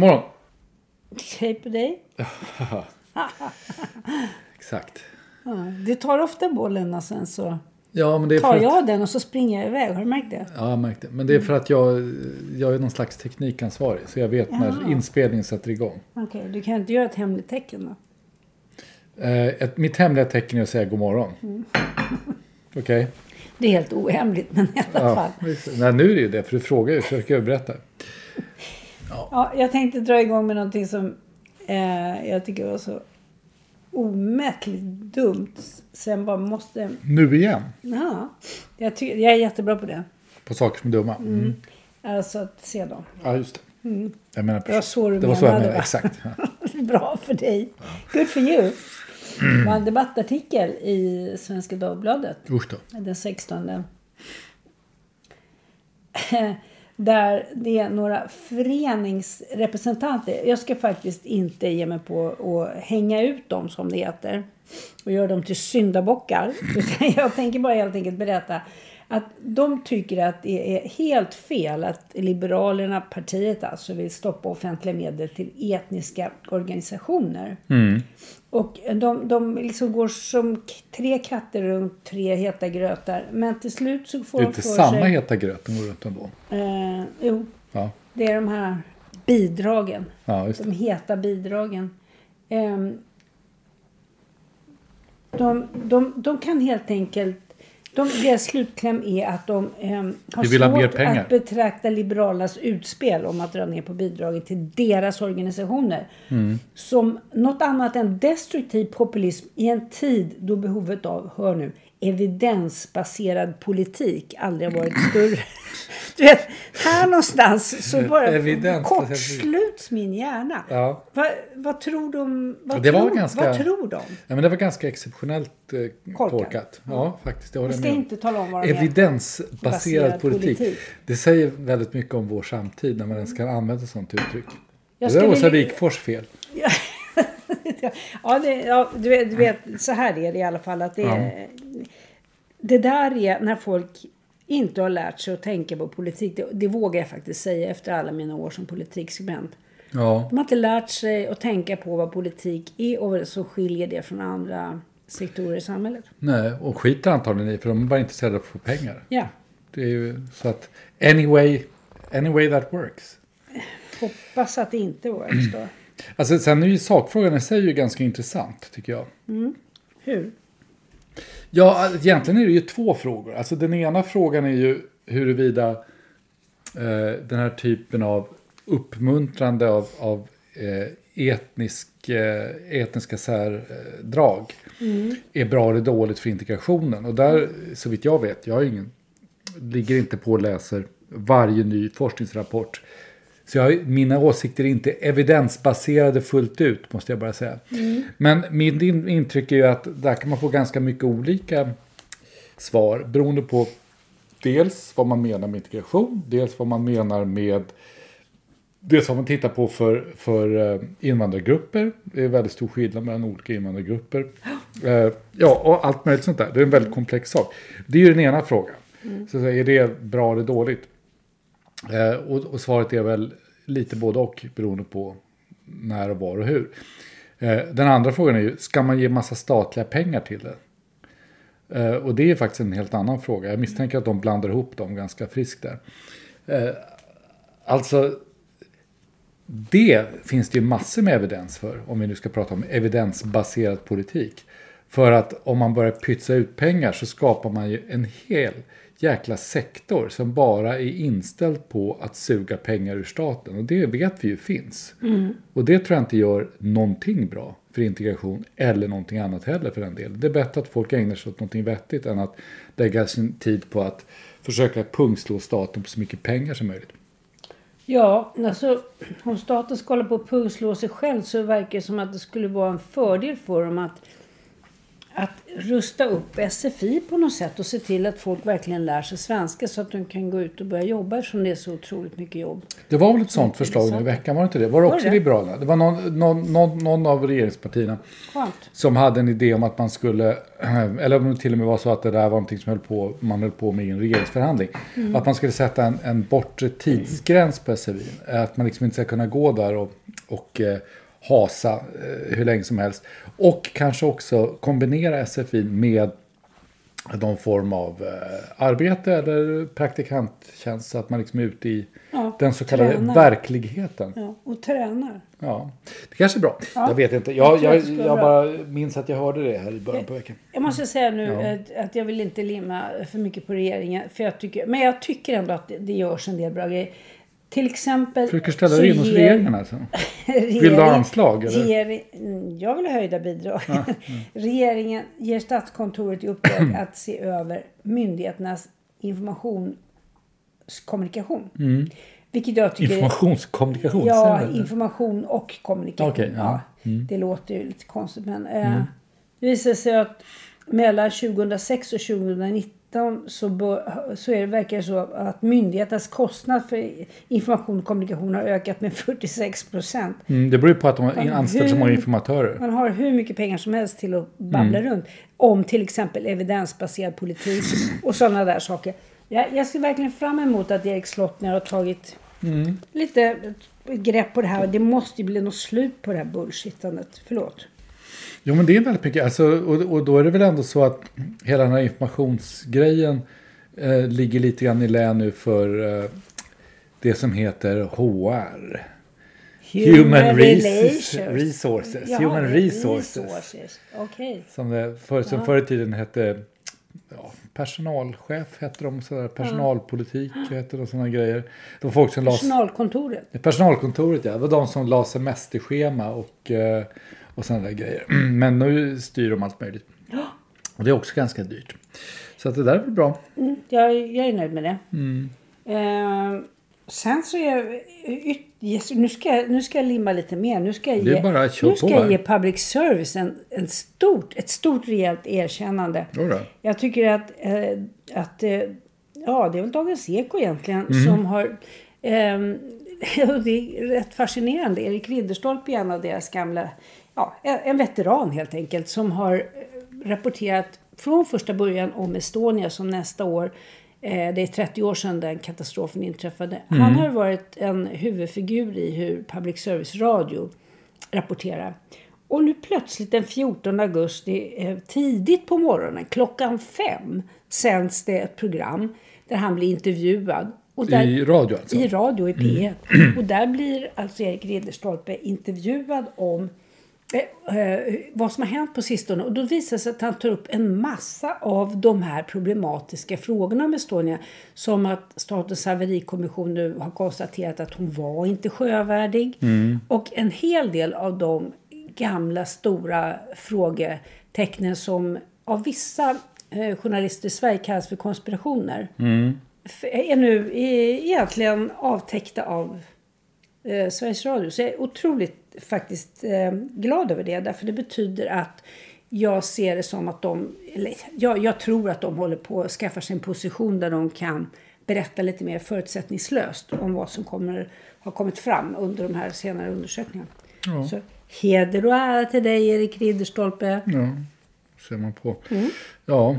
Morgon. Hej på dig. Exakt. Ja, du tar ofta bollen och sen så Ja, men det är tar att, jag den och så springer jag iväg. Har du märkt det? Ja, jag märkte. Men det är för att jag, jag är någon slags teknikansvarig. Så jag vet när Ja. inspelningen sätter igång. Okej, du kan inte göra ett hemligt tecken då? Eh, ett, mitt hemliga tecken är att säga god morgon. Mm. Okej? Det är helt ohemligt, men i alla Ja, fall. Nej, nu är det ju det. För du frågar ju. Så jag ska berätta. Ja, jag tänkte dra igång med någonting som eh, jag tycker var så omättligt dumt. Sen bara måste... Nu igen. Ja, jag, ty- jag är jättebra på det. På saker som är dumma. Mm. Alltså att se dem. Ja, just det. Jag menar, Det var så du det var så jag menade, menade. va? Exakt. Bra för dig. Good for you. Det var en debattartikel i Svenska Dagbladet. Den 16. Där det är några föreningsrepresentanter. Jag ska faktiskt inte ge mig på att hänga ut dem som det heter. Och göra dem till syndabockar. Utan jag tänker bara helt enkelt berätta att de tycker att det är helt fel att Liberalerna, partiet alltså, vill stoppa offentliga medel till etniska organisationer. Mm. Och de, de liksom går som tre katter runt tre heta grötar. Men till slut så får Det är de inte för samma sig... heta gröt de går runt ändå. Eh, jo, Ja, det är de här bidragen. ja. De heta bidragen. Ehm, de, de, de kan helt enkelt... De, deras slutkläm är att de ehm, har ha svårt pengar. att betrakta Liberalernas utspel om att dra ner på bidraget till deras organisationer Mm. som något annat än destruktiv populism i en tid då behovet av, hör nu, evidensbaserad politik aldrig har varit större. Du vet, här någonstans så bara kortsluts min hjärna. Ja. Vad, vad tror de? Vad, Det var tror, ganska- vad tror de? Ja, men det var ganska exceptionellt eh, Korkat. korkat. Ja, faktiskt. Det håller Jag ska inte tala om vad de är. Evidensbaserad Baserad politik. politik. Det säger väldigt mycket om vår samtid när man ens kan använda sånt uttryck. Jag det där var Åsa Wikfors fel. ja, det, ja du, vet, du vet, så här är det i alla fall. Att det, är- det där är när folk inte har lärt sig att tänka på politik. Det, det vågar jag faktiskt säga efter alla mina år som politikskribent. Ja, De har inte lärt sig att tänka på vad politik är och vad som skiljer det från andra sektorer i samhället. nej, och skiter antagligen i för de är bara intresserade av att få pengar. Ja, Det är ju så att anyway, anyway that works. hoppas att det inte works då. Alltså sen är ju sakfrågan i sig ju ganska intressant tycker jag. Hur? Ja, egentligen är det ju två frågor. Alltså den ena frågan är ju huruvida eh, den här typen av uppmuntrande av, av eh, etnisk, eh, etniska särdrag är bra eller dåligt för integrationen. Och där, så vitt jag vet, jag ingen, ligger inte på och läser varje ny forskningsrapport. Så jag, mina åsikter är inte evidensbaserade fullt ut, måste jag bara säga. Men min in- intryck är ju att där kan man få ganska mycket olika svar beroende på dels vad man menar med integration, dels vad man menar med Dels vad man tittar på för, för eh, invandrargrupper. Det är väldigt stor skillnad mellan olika invandrargrupper. Eh, ja, och allt möjligt sånt där. Det är en väldigt komplex sak. Det är ju den ena frågan. Så att säga, är det bra eller dåligt? Eh, och, och svaret är väl lite både och beroende på när och var och hur. Eh, den andra frågan är ju, ska man ge massa statliga pengar till det? Eh, och det är faktiskt en helt annan fråga. Jag misstänker att de blandar ihop dem ganska friskt där. Eh, alltså, det finns det ju massor med evidens för, om vi nu ska prata om evidensbaserad politik. För att om man börjar pytsa ut pengar så skapar man ju en hel jäkla sektor som bara är inställd på att suga pengar ur staten. Och det vet vi ju finns. Och det tror jag inte gör någonting bra för integration eller någonting annat heller för den delen. Det är bättre att folk ägnar sig åt någonting vettigt än att lägga sin tid på att försöka pungslå staten på så mycket pengar som möjligt. Ja, alltså om staten ska hålla på och pungslå sig själv så verkar det som att det skulle vara en fördel för dem att att rusta upp SFI på något sätt och se till att folk verkligen lär sig svenska så att de kan gå ut och börja jobba eftersom det är så otroligt mycket jobb. Det var väl ett sånt förslag nu i veckan, var det inte det? Var det också det? Liberalerna? Det var någon, någon, någon, någon av regeringspartierna Skönt. som hade en idé om att man skulle, eller om det till och med var så att det där var någonting som höll på, man höll på med i en regeringsförhandling. Att man skulle sätta en, en bortre tidsgräns på SFI. Att man liksom inte ska kunna gå där och, och eh, hasa eh, hur länge som helst. Och kanske också kombinera SFI med någon form av eh, arbete eller praktikanttjänst så att man liksom är ute i Ja, den så kallade tränar. verkligheten. Ja, och tränar. Ja, det kanske är bra. Ja, jag vet inte. jag Jag, jag, bara minns att jag hörde det här i början på veckan. Jag måste säga nu Ja. att, jag vill inte limma för mycket på regeringen. För jag tycker, men jag tycker ändå att det, det görs en del bra grejer. Till exempel... Försöker ställa dig in hos ger- regeringen alltså? regering- Vill du ha anslag, eller? Ger, mm, jag vill ha höjda bidrag. Regeringen ger Statskontoret i uppdrag att se över myndigheternas informationskommunikation. Vilket jag tycker Informationskommunikation? Ja, information och kommunikation. Okej, ja. Mm. Det låter ju lite konstigt men eh, det visar sig att mellan 2006 och 2019 så, bör, så är det, verkar det så att myndighetens kostnad för information och kommunikation har ökat med 46 procent. Mm, det beror ju på att de har anställt så många informatörer. Man har hur mycket pengar som helst till att babbla Mm. runt. Om till exempel evidensbaserad politik och sådana där saker. Jag, jag ser verkligen fram emot att Erik Slottner har tagit Mm. lite grepp på det här. Det måste ju bli något slut på det här bullshittandet. Förlåt. Jo, men det är väldigt mycket. Alltså, och, och då är det väl ändå så att hela den här informationsgrejen eh, ligger lite grann i lä nu för eh, det som heter HR. Human relations. resources. Jaha, Human resources. resources. Okej. Som, det, för, som Ja. förr i tiden hette ja, personalchef, hette de sådär, personalpolitik, hette de sådana grejer. Det var folk som Personalkontoret. Personalkontoret ja, det var de som la semesterschema och, eh, och sådana där grejer. Men nu styr de allt möjligt. Och det är också ganska dyrt. Så att det där är väl bra. Mm, jag, jag är nöjd med det. Mm. Eh, sen så är jag... Yes, nu, ska, jag- nu ska jag limma lite mer. Nu ska jag ge, nu ska jag ge public service en, en stort, ett stort rejält erkännande. Jodå. Jag tycker att, eh, att eh, ja, det är väl Dagens Eko egentligen Mm. som har... ehm, det är rätt fascinerande. Erik Ridderstolpe är en av deras gamla... Ja, en- veteran helt enkelt som har eh, rapporterat från första början om Estonia som nästa år eh, det är 30 år sedan den katastrofen inträffade. Mm. Han har varit en huvudfigur i hur public service radio rapporterar. Och nu plötsligt den 14 augusti, tidigt på morgonen, klockan fem, sänds det ett program där han blir intervjuad. Och där, I radio alltså? I radio, i P1. Och där blir alltså Erik Ridderstolpe intervjuad om vad som har hänt på sistone. Och då visar det sig att han tar upp en massa av de här problematiska frågorna om Estonia. Som att Statens haverikommission nu har konstaterat att hon var inte sjövärdig. Och en hel del av de gamla stora frågetecknen som av vissa eh, journalister i Sverige kallas för konspirationer. f- Är nu eh, egentligen avtäckta av eh, Sveriges Radio. Så jag är otroligt faktiskt eh, glad över det. Därför det betyder att jag ser det som att de, eller jag, jag tror att de håller på att skaffa sig en position där de kan berätta lite mer förutsättningslöst om vad som kommer har kommit fram under de här senare undersökningarna. Ja. Så heder och ära till dig Erik Ridderstolpe. Ja, ser man på. Mm. Ja,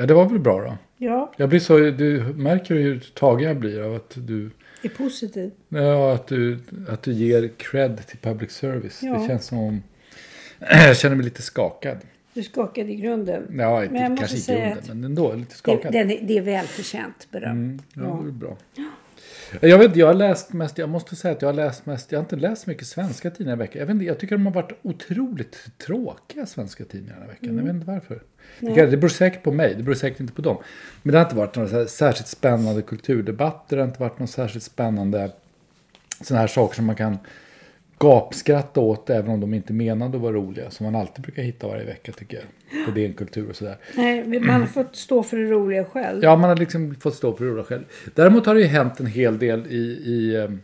Nej, det var väl bra då. Ja, Jag blir så, du märker hur tagen jag blir av att du, det är positivt. ja, att du, att du ger cred till public service. Ja. Det känns som om, jag känner mig lite skakad. Du skakade i grunden. Ja, inte, Men måste kanske inte säga grunden, men ändå lite Det, skakad. är, det är välförtjänt beröm. Mm, ja, Ja. det är bra. Jag vet jag har läst mest, jag måste säga att jag har läst mest, jag har inte läst mycket svenska tidningar i veckan. Jag, vet inte, jag tycker de har varit otroligt tråkiga svenska tidningar den här veckan. Jag vet inte varför. Det, det beror säkert på mig, det beror säkert inte på dem. Men det har inte varit några särskilt spännande kulturdebatter, det har inte varit några särskilt spännande sådana här saker som man kan gapskratta åt även om de inte menade att vara roliga. Som man alltid brukar hitta varje vecka tycker jag. På DN Kultur och sådär. Nej, man har fått stå för det roliga själv. Ja, man har liksom fått stå för det roliga själv. Däremot har det ju hänt en hel del i, i, ehm,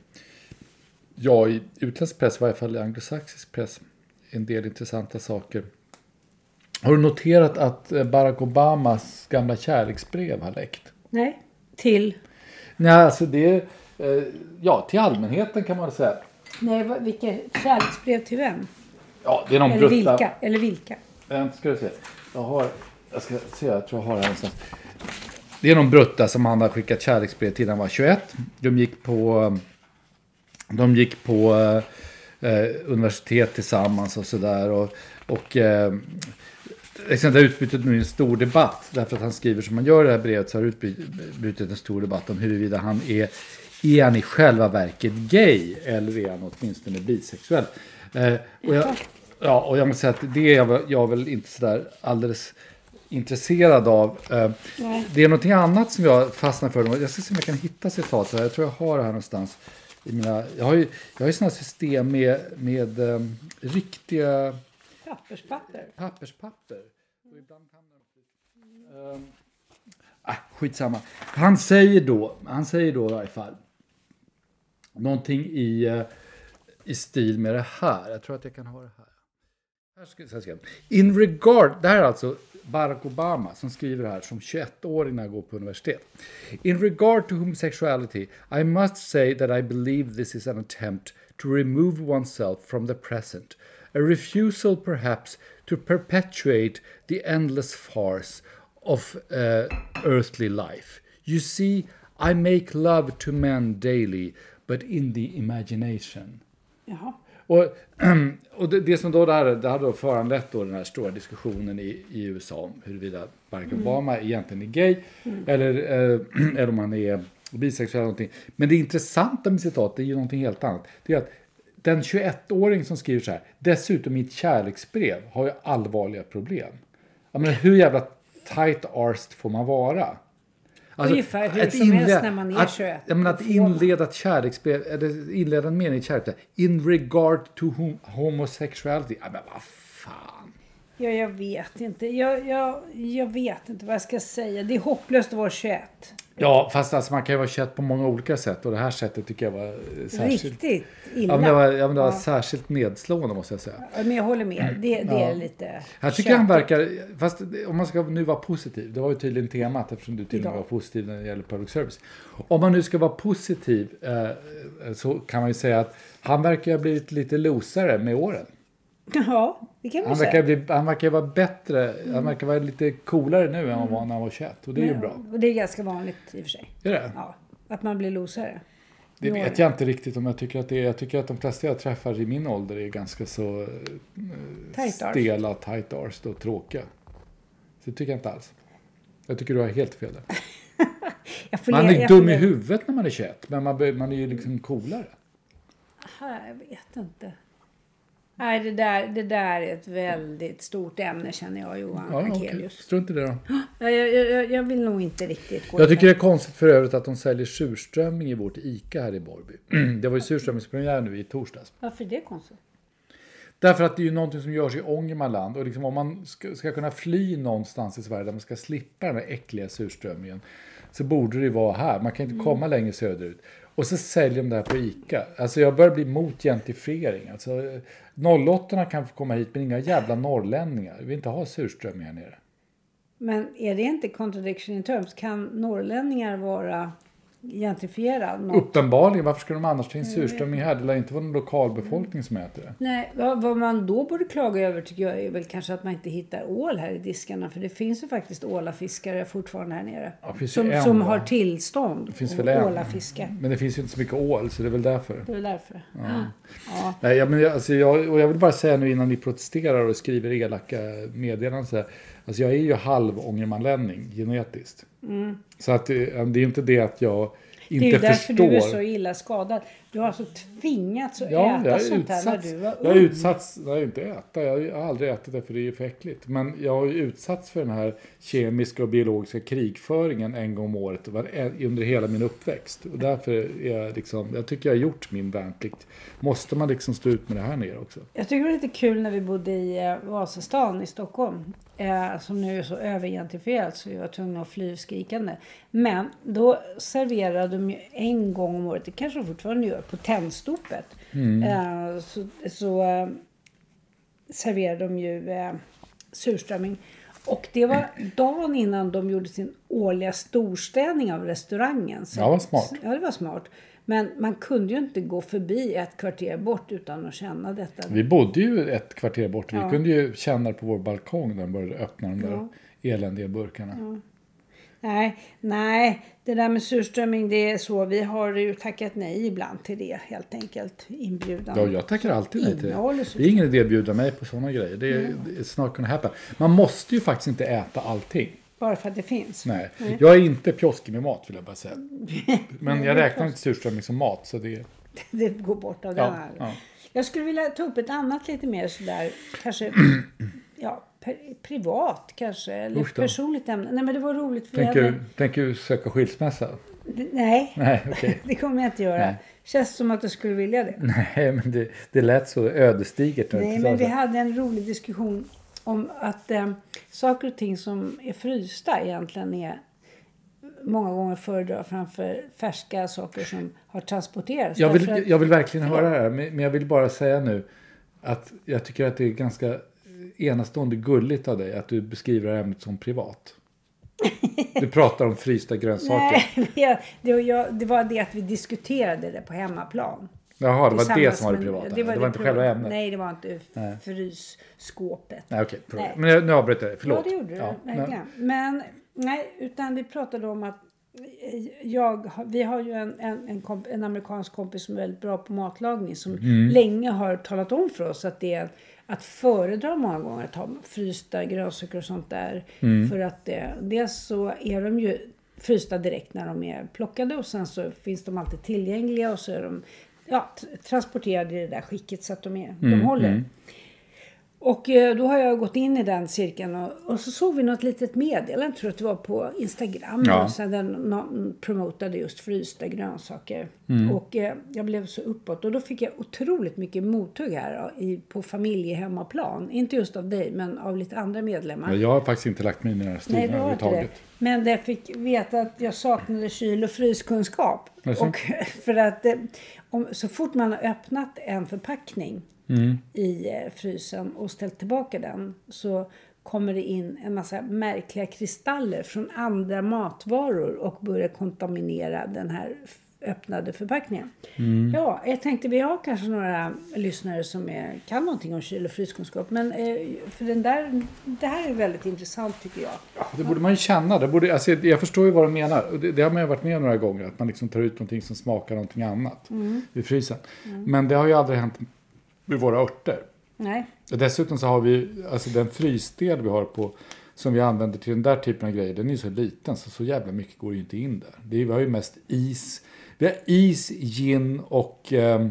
ja, i utländsk press, i varje fall i anglosaxisk press. En del intressanta saker. Har du noterat att eh, Barack Obamas gamla kärleksbrev har läckt? Nej, till? Nej, alltså det eh, ja, till allmänheten kan man säga. Nej, vilka kärleksbrev till vem? Ja, det är någon Eller brutta. vilka? Eller vilka? Vänta, ska du se. Jag har, jag ska se, jag tror jag har det här någonstans. Det är någon brutta som han har skickat kärleksbrev till när han var 21. De gick på, de gick på eh, universitet tillsammans och sådär. Och, och eh, det har utbrutit nu en stor debatt. Därför att han skriver som han gör i det här brevet så har det utbrutit en stor debatt om huruvida han är, är han i själva verket gay eller är han åtminstone bisexuell. Eh, och jag, ja, och jag måste säga att det är jag, jag väl inte sådär alldeles intresserad av. Eh, det är någonting annat som jag fastnar för. Jag ska se om jag kan hitta citat. här. Jag tror jag har det här någonstans. I mina, jag har ju, jag har ju sådana system med, med eh, riktiga Papperspapper. papperspapper. De... Um, äh, skitsamma. Han säger då, han säger då i varje fall någonting i, eh, i stil med det här. Jag tror att jag kan ha det här. Här ska, så här ska jag. In regard, det här är alltså Barack Obama som skriver det här som 21-åring när han går på universitet. In regard to homosexuality, I must say that I believe this is an attempt to remove oneself from the present. A refusal perhaps to perpetuate the endless farce of uh, earthly life. You see, I make love to men daily, but in the imagination. Jaha. Och, och det, det som då där, det hade då föranlett då den här stora diskussionen i, i USA om huruvida Barack Obama egentligen är gay eller, eh, eller om han är bisexuell eller någonting. Men det intressanta med citat det är ju någonting helt annat. Det är att den 21-åring som skriver så här, dessutom i ett kärleksbrev, har ju allvarliga problem. Jag menar, hur jävla tight arsed får man vara? Alltså, Ungefär hur att som helst inleda- när man är att, 21. Jag menar, att inleda ett kärleksbrev, eller inleda en mening i ett kärleksbrev. In regard to hom- homosexuality. Ja, men vad fan. Ja, jag vet inte. Jag, jag, jag vet inte vad jag ska säga. Det är hopplöst att vara 21. Ja, fast alltså, man kan ju vara kött på många olika sätt. Och det här sättet tycker jag var eh, särskilt... Riktigt illa. Ja, men det var, ja, men det var Ja. särskilt nedslående måste jag säga. Ja, Men jag håller med. Det, det är lite Jag tycker han tjötigt. verkar, fast om man ska nu vara positiv, det var ju tydligen temat eftersom du tydligen Ja. var positiv när det gäller public service. Om man nu ska vara positiv eh, så kan man ju säga att han verkar ha blivit lite losare med åren. Ja, det kan man Han verkar, bli, han verkar vara bättre, han verkar vara lite coolare nu än han var när han var 21 och det är ju bra. Och det är ganska vanligt i och för sig. Är det? Ja, att man blir losare. Det vet jag inte riktigt om jag tycker att det är. Jag tycker att de flesta jag träffar i min ålder är ganska så eh, Tight stela, tight arsed och tråkiga. Så det tycker jag inte alls. Jag tycker du har helt fel där. Jag Man är jag dum får i huvudet när man är 21, men man, man är ju liksom coolare. Aha, Jag vet inte. Nej, det där, det där är ett väldigt stort ämne känner jag, Johan Ja. Akelius. Strunt i det då. Ja, jag, jag, jag vill nog inte riktigt gå Jag tycker där. det är konstigt för övrigt att de säljer surströmming i vårt ICA här i Borby. Det var ju surströmmingspremiär nu i torsdags. Varför är det konstigt? Därför att det är ju någonting som görs i Ångermanland och liksom om man ska, ska kunna fly någonstans i Sverige där man ska slippa den här äckliga surströmmingen så borde det ju vara här. Man kan inte komma längre söderut. Och så säljer de det här på ICA. Alltså jag börjar bli mot gentrifiering. Alltså 08 kan få komma hit men inga jävla norrlänningar. Vi vill inte ha surströmming här nere. Men är det inte contradiction in terms? Kan norrlänningar vara gentrifierad? Något? Uppenbarligen, varför skulle de annars ta in surströmming här? Det lär inte vara någon lokalbefolkning som äter det. Nej, vad, vad man då borde klaga över tycker jag är väl kanske att man inte hittar ål här i diskarna. För det finns ju faktiskt ålafiskare fortfarande här nere. Ja, som en, som har tillstånd Det finns väl en. ålafiska. Men det finns ju inte så mycket ål så det är väl därför. Det är väl därför. Ja. Ja. Nej, men jag, alltså jag, och jag vill bara säga nu innan ni protesterar och skriver elaka meddelanden. Så här, alltså jag är ju halv ångermanlänning genetiskt. Mm. Så att, det det är inte det att jag Det är inte ju därför förstår. du är så illa skadad. Du har alltså tvingats att Ja, äta jag sånt här när utsatts. du var Jag är ung. utsatts, nej inte äta, jag har aldrig ätit det för det är ju för äckligt. Men jag har ju utsatts för den här kemiska och biologiska krigföringen en gång om året var- under hela min uppväxt. Och därför är jag liksom, jag tycker jag har gjort min värnplikt. Måste man liksom stå ut med det här nere också? Jag tycker det var lite kul när vi bodde i eh, Vasastan i Stockholm. Eh, som nu är så övergentrifierat så vi var tvungna att fly skrikande. Men då serverade de ju en gång om året, det kanske de fortfarande gör, på Tennstopet. Eh, så så eh, serverade de ju eh, surströmming. Och det var dagen innan de gjorde sin årliga storstädning av restaurangen. Så, Ja, vad smart. Ja, det var smart. Men man kunde ju inte gå förbi ett kvarter bort utan att känna detta. Vi bodde ju ett kvarter bort. Vi Ja. kunde ju känna på vår balkong när de började öppna de där Ja. eländiga burkarna. Nej, nej, det där med surströmming det är så. Vi har ju tackat nej ibland till det helt enkelt. Inbjudan. Ja, jag tackar alltid nej till det. Det är ingen idé att bjuda mig på sådana grejer. Det är, det är snart gonna happen. Man måste ju faktiskt inte äta allting. Bara för att det finns. Nej. Jag är inte pjoskig med mat vill jag bara säga. Men jag räknar inte surströmming som mat. Så det, Det går bort av ja, här. ja. Jag skulle vilja ta upp ett annat lite mer sådär, kanske ja, privat kanske, eller Usch då. personligt ämne. Nej men det var roligt för Tänker, hade... du- tänker du söka skilsmässa? Nej, Nej, okej. det kommer jag inte göra. Nej. Känns som att du skulle vilja det. Nej, men det, det lät så ödesdigert. Nej, men vi hade en rolig diskussion om att eh, saker och ting som är frysta egentligen är många gånger föredrar framför färska saker som har transporterats. jag, vill, att- jag vill verkligen höra det här, men jag vill bara säga nu att jag tycker att det är ganska enastående gulligt av dig att du beskriver det ämnet som privat. Du pratar om frysta grönsaker. Nej, jag- det, var jag, det var det att vi diskuterade det på hemmaplan. Jaha, det var det som var det privata. Det var, inte privat- själva ämnet. Nej, det var inte Nej. frysskåpet. Nej, okej. Nej. Men jag, nu avbröt jag dig. Förlåt. Ja, det gjorde du. Ja, men- verkligen. Men, nej, utan vi pratade om att jag, vi har ju en, en, en, komp, en amerikansk kompis som är väldigt bra på matlagning som Mm. länge har talat om för oss att det är att föredra många gånger att ha frysta grönsaker och sånt där. Mm. För att det, dels så är de ju frysta direkt när de är plockade och sen så finns de alltid tillgängliga och så är de ja, transporterade i det där skicket så att de, är, Mm, de håller. Och eh, då har jag gått in i den cirkeln och, och så såg vi något litet meddelande, tror att det var på Instagram. Ja. Och sen den någon promotade just frysta grönsaker. Mm. Och eh, jag blev så uppåt. Och då fick jag otroligt mycket mothugg här i, på familjehemmaplan. Inte just av dig, men av lite andra medlemmar. Men Jag har faktiskt inte lagt mig i den här stilen överhuvudtaget. Men jag fick veta att jag saknade kyl och fryskunskap. Och för att eh, om, så fort man har öppnat en förpackning Mm. i eh, frysen och ställt tillbaka den så kommer det in en massa märkliga kristaller från andra matvaror och börjar kontaminera den här öppnade förpackningen. Mm. Ja, jag tänkte vi har kanske några lyssnare som är, kan någonting om kyl och fryskunskap. Men eh, för den där, det här är väldigt intressant tycker jag. Ja, det borde man ju känna. Det borde, alltså, jag förstår ju vad du menar. Det, det har man ju varit med om några gånger. Att man liksom tar ut någonting som smakar någonting annat Mm. ur frysen. Men det har ju aldrig hänt med våra örter. Nej, Och dessutom så har vi, alltså den frysdel vi har på, som vi använder till den där typen av grejer, den är så liten så så jävla mycket går ju inte in där. Det är, vi har ju mest is. Vi har is, gin och ehm,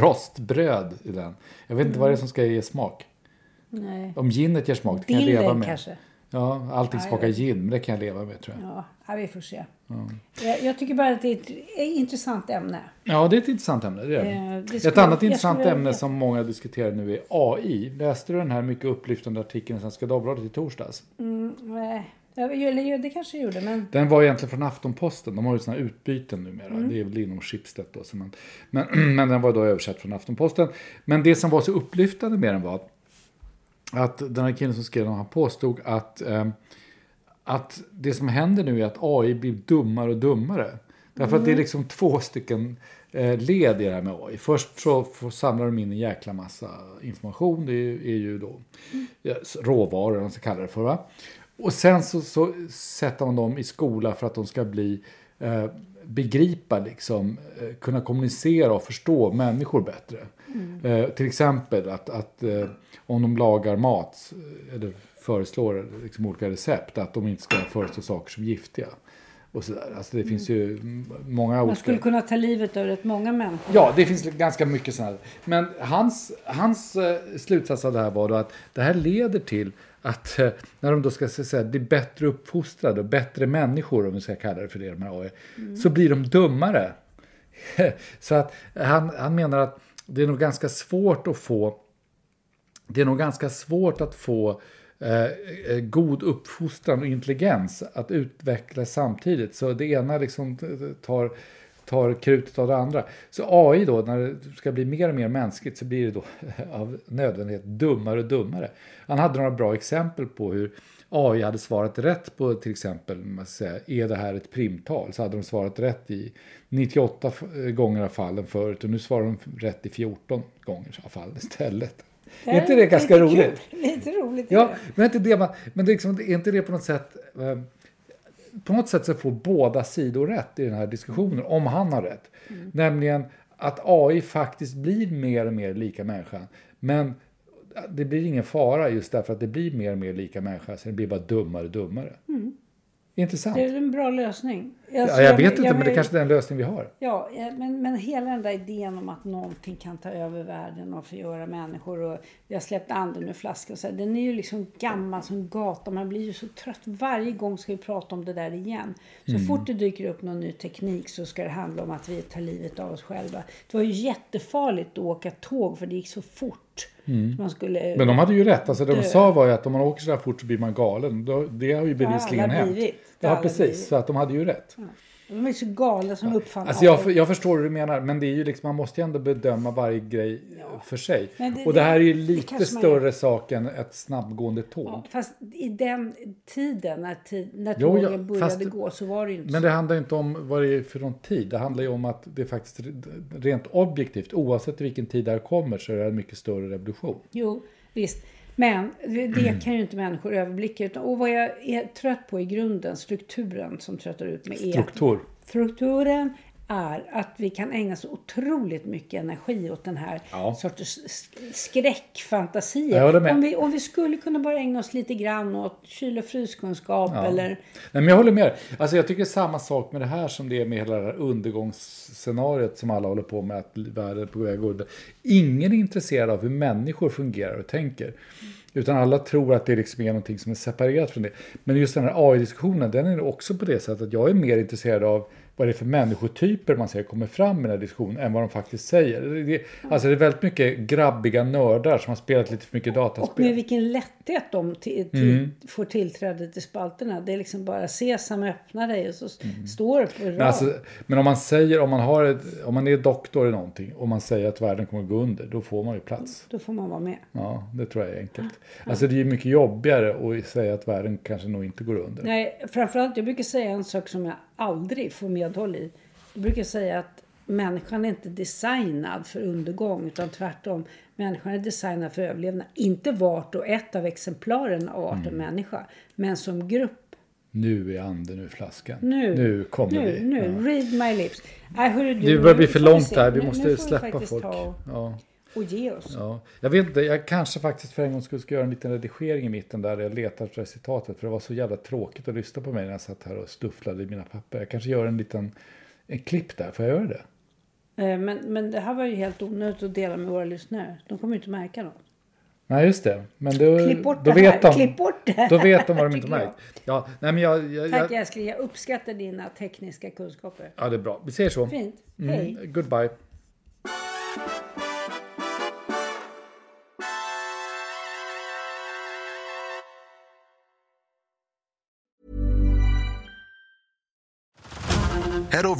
rostbröd i den. Jag vet inte vad det är som ska ge smak. nej. Om ginet ger smak, det kan jag leva med. kanske. Ja, allting Ja, smakar gin, men det kan jag leva med tror jag. Ja, ja, vi får se. Jag, jag tycker bara att det är ett intressant ämne. Ja, det är ett intressant ämne. Det är det. Eh, det Ett skulle- annat intressant skulle- ämne som många diskuterar nu är AI. Läste du den här mycket upplyftande artikeln i Svenska Dagbladet i torsdags? Mm, nej. Ja, det kanske jag gjorde, men... Den var egentligen från Aftonposten. De har ju sådana utbyten numera. Mm. Det är väl inom Schibsted då. Så man, men, men den var då översatt från Aftonposten. Men det som var så upplyftande med den var att den här killen som skrev den, han påstod att, eh, att det som händer nu är att AI blir dummare och dummare. Därför att det är liksom två stycken eh, led i det här med AI. Först så får, samlar de in en jäkla massa information. Det är, är ju då ja, råvaror, man ska kalla det för. Va? Och sen så, så sätter man dem i skola för att de ska bli eh, begripa, liksom, eh, kunna kommunicera och förstå människor bättre. Eh, till exempel att, att eh, om de lagar mat eh, eller föreslår liksom olika recept, att de inte ska föreslå saker som giftiga. och så där. Alltså det finns ju många Man skulle kunna ta livet av rätt många människor. Ja, det finns ganska mycket sådana. Men hans, hans eh, slutsats av det här var då att det här leder till att eh, när de då ska säga, bli bättre uppfostrade och bättre människor, om vi ska kalla det för det, de här AI, mm. så blir de dummare. så att han, han menar att det är nog ganska svårt att få det är nog ganska svårt att få eh, eh god uppfostran och intelligens att utveckla samtidigt. Så det ena liksom tar, tar krutet av det andra. Så AI då, när det ska bli mer och mer mänskligt så blir det då av nödvändighet dummare och dummare. Han hade några bra exempel på hur AI hade svarat rätt på till exempel, man säga, är det här ett primtal? Så hade de svarat rätt i 98 gånger av fallen förut och nu svarar de rätt i 14 gånger av fallen istället. Det är inte det ganska roligt? Lite roligt. Ja, men inte det, men liksom, är inte det på något sätt... På något sätt så får båda sidor rätt i den här diskussionen, om han har rätt. Mm. Nämligen att AI faktiskt blir mer och mer lika människan. Men det blir ingen fara just därför att det blir mer och mer lika människa, så det blir bara dummare och dummare. Mm. Intressant. Det är en bra lösning. Alltså, ja, jag, vet inte, jag, men det är kanske är den lösning vi har. Ja, men, men hela den där idén om att någonting kan ta över världen och förgöra människor och vi har släppt anden ur flaskan. Så den är ju liksom gammal som gatan. Man blir ju så trött. Varje gång ska vi prata om det där igen. Så mm. fort det dyker upp någon ny teknik så ska det handla om att vi tar livet av oss själva. Det var ju jättefarligt att åka tåg för det gick så fort. Mm. Man skulle men de hade ju rätt. Alltså, det de sa var ju att om man åker så där fort så blir man galen. Det har ju bevisligen ja, hänt. Ja, precis. Så att de hade ju rätt. Ja. De är så galna som ja. uppfann alltså jag, jag förstår hur du menar, men det är ju liksom, man måste ju ändå bedöma varje grej ja. för sig. Det, och det här är ju lite större sak än ett snabbgående tåg. Ja, fast i den tiden, när, tid, när tågen jo, ja, började fast, gå, så var det ju inte Men det handlar inte om vad det är för någon tid. Det handlar ju om att det faktiskt rent objektivt, oavsett vilken tid det här kommer, så är det en mycket större revolution. Jo, visst. Men det kan ju inte människor överblicka. Utan, och vad jag är trött på i grunden, strukturen som tröttar ut mig. Struktur. strukturen är att vi kan ägna så otroligt mycket energi åt den här ja. sortens skräckfantasier. Om vi, om vi skulle kunna bara ägna oss lite grann åt kyl och fryskunskap ja. eller... Nej, men jag håller med alltså Jag tycker samma sak med det här som det är med hela det här undergångsscenariot som alla håller på med, att världen är på väg att Ingen är intresserad av hur människor fungerar och tänker. Utan alla tror att det liksom är någonting som är separerat från det. Men just den här AI-diskussionen, den är också på det sättet att jag är mer intresserad av vad det är för människotyper man ser kommer fram i den här diskussionen än vad de faktiskt säger. Det, alltså det är väldigt mycket grabbiga nördar som har spelat lite för mycket dataspel. Och med vilken lätthet de till, mm. får tillträde till spalterna. Det är liksom bara sesam, öppna dig och så mm. står det på rad. Men, alltså, men om man säger, om man, har ett, om man är doktor i någonting och man säger att världen kommer gå under, då får man ju plats. Då får man vara med. Ja, det tror jag är enkelt. Ja. Alltså det är ju mycket jobbigare att säga att världen kanske nog inte går under. Nej, framförallt, jag brukar säga en sak som jag aldrig får medhåll i. Jag brukar säga att människan är inte designad för undergång utan tvärtom. Människan är designad för överlevnad. Inte vart och ett av exemplaren av arten mm. människa, men som grupp. Nu är anden ur flaskan. Nu, nu kommer nu, vi. Nu, ja. read my lips. Äh, hörru, du, det börjar bli för långt här. Vi måste nu, släppa folk. Ta ja. Och ge oss. Ja. Jag vet inte, jag kanske faktiskt för en gång skulle göra en liten redigering i mitten där jag letar efter citatet. För det var så jävla tråkigt att lyssna på mig när jag satt här och stufflade i mina papper. Jag kanske gör en liten en klipp där. Får jag göra det? Eh, men, men det här var ju helt onödigt att dela med våra lyssnare. De kommer ju inte märka något. Nej, just det. Men då, Klipp bort då det vet här. de. Klipp bort det Då vet de vad de inte märkt. Ja, nej, men jag, jag, Tack jag, älskling. Jag uppskattar dina tekniska kunskaper. Ja, det är bra. Vi säger så. Fint. Mm. Hej. Goodbye.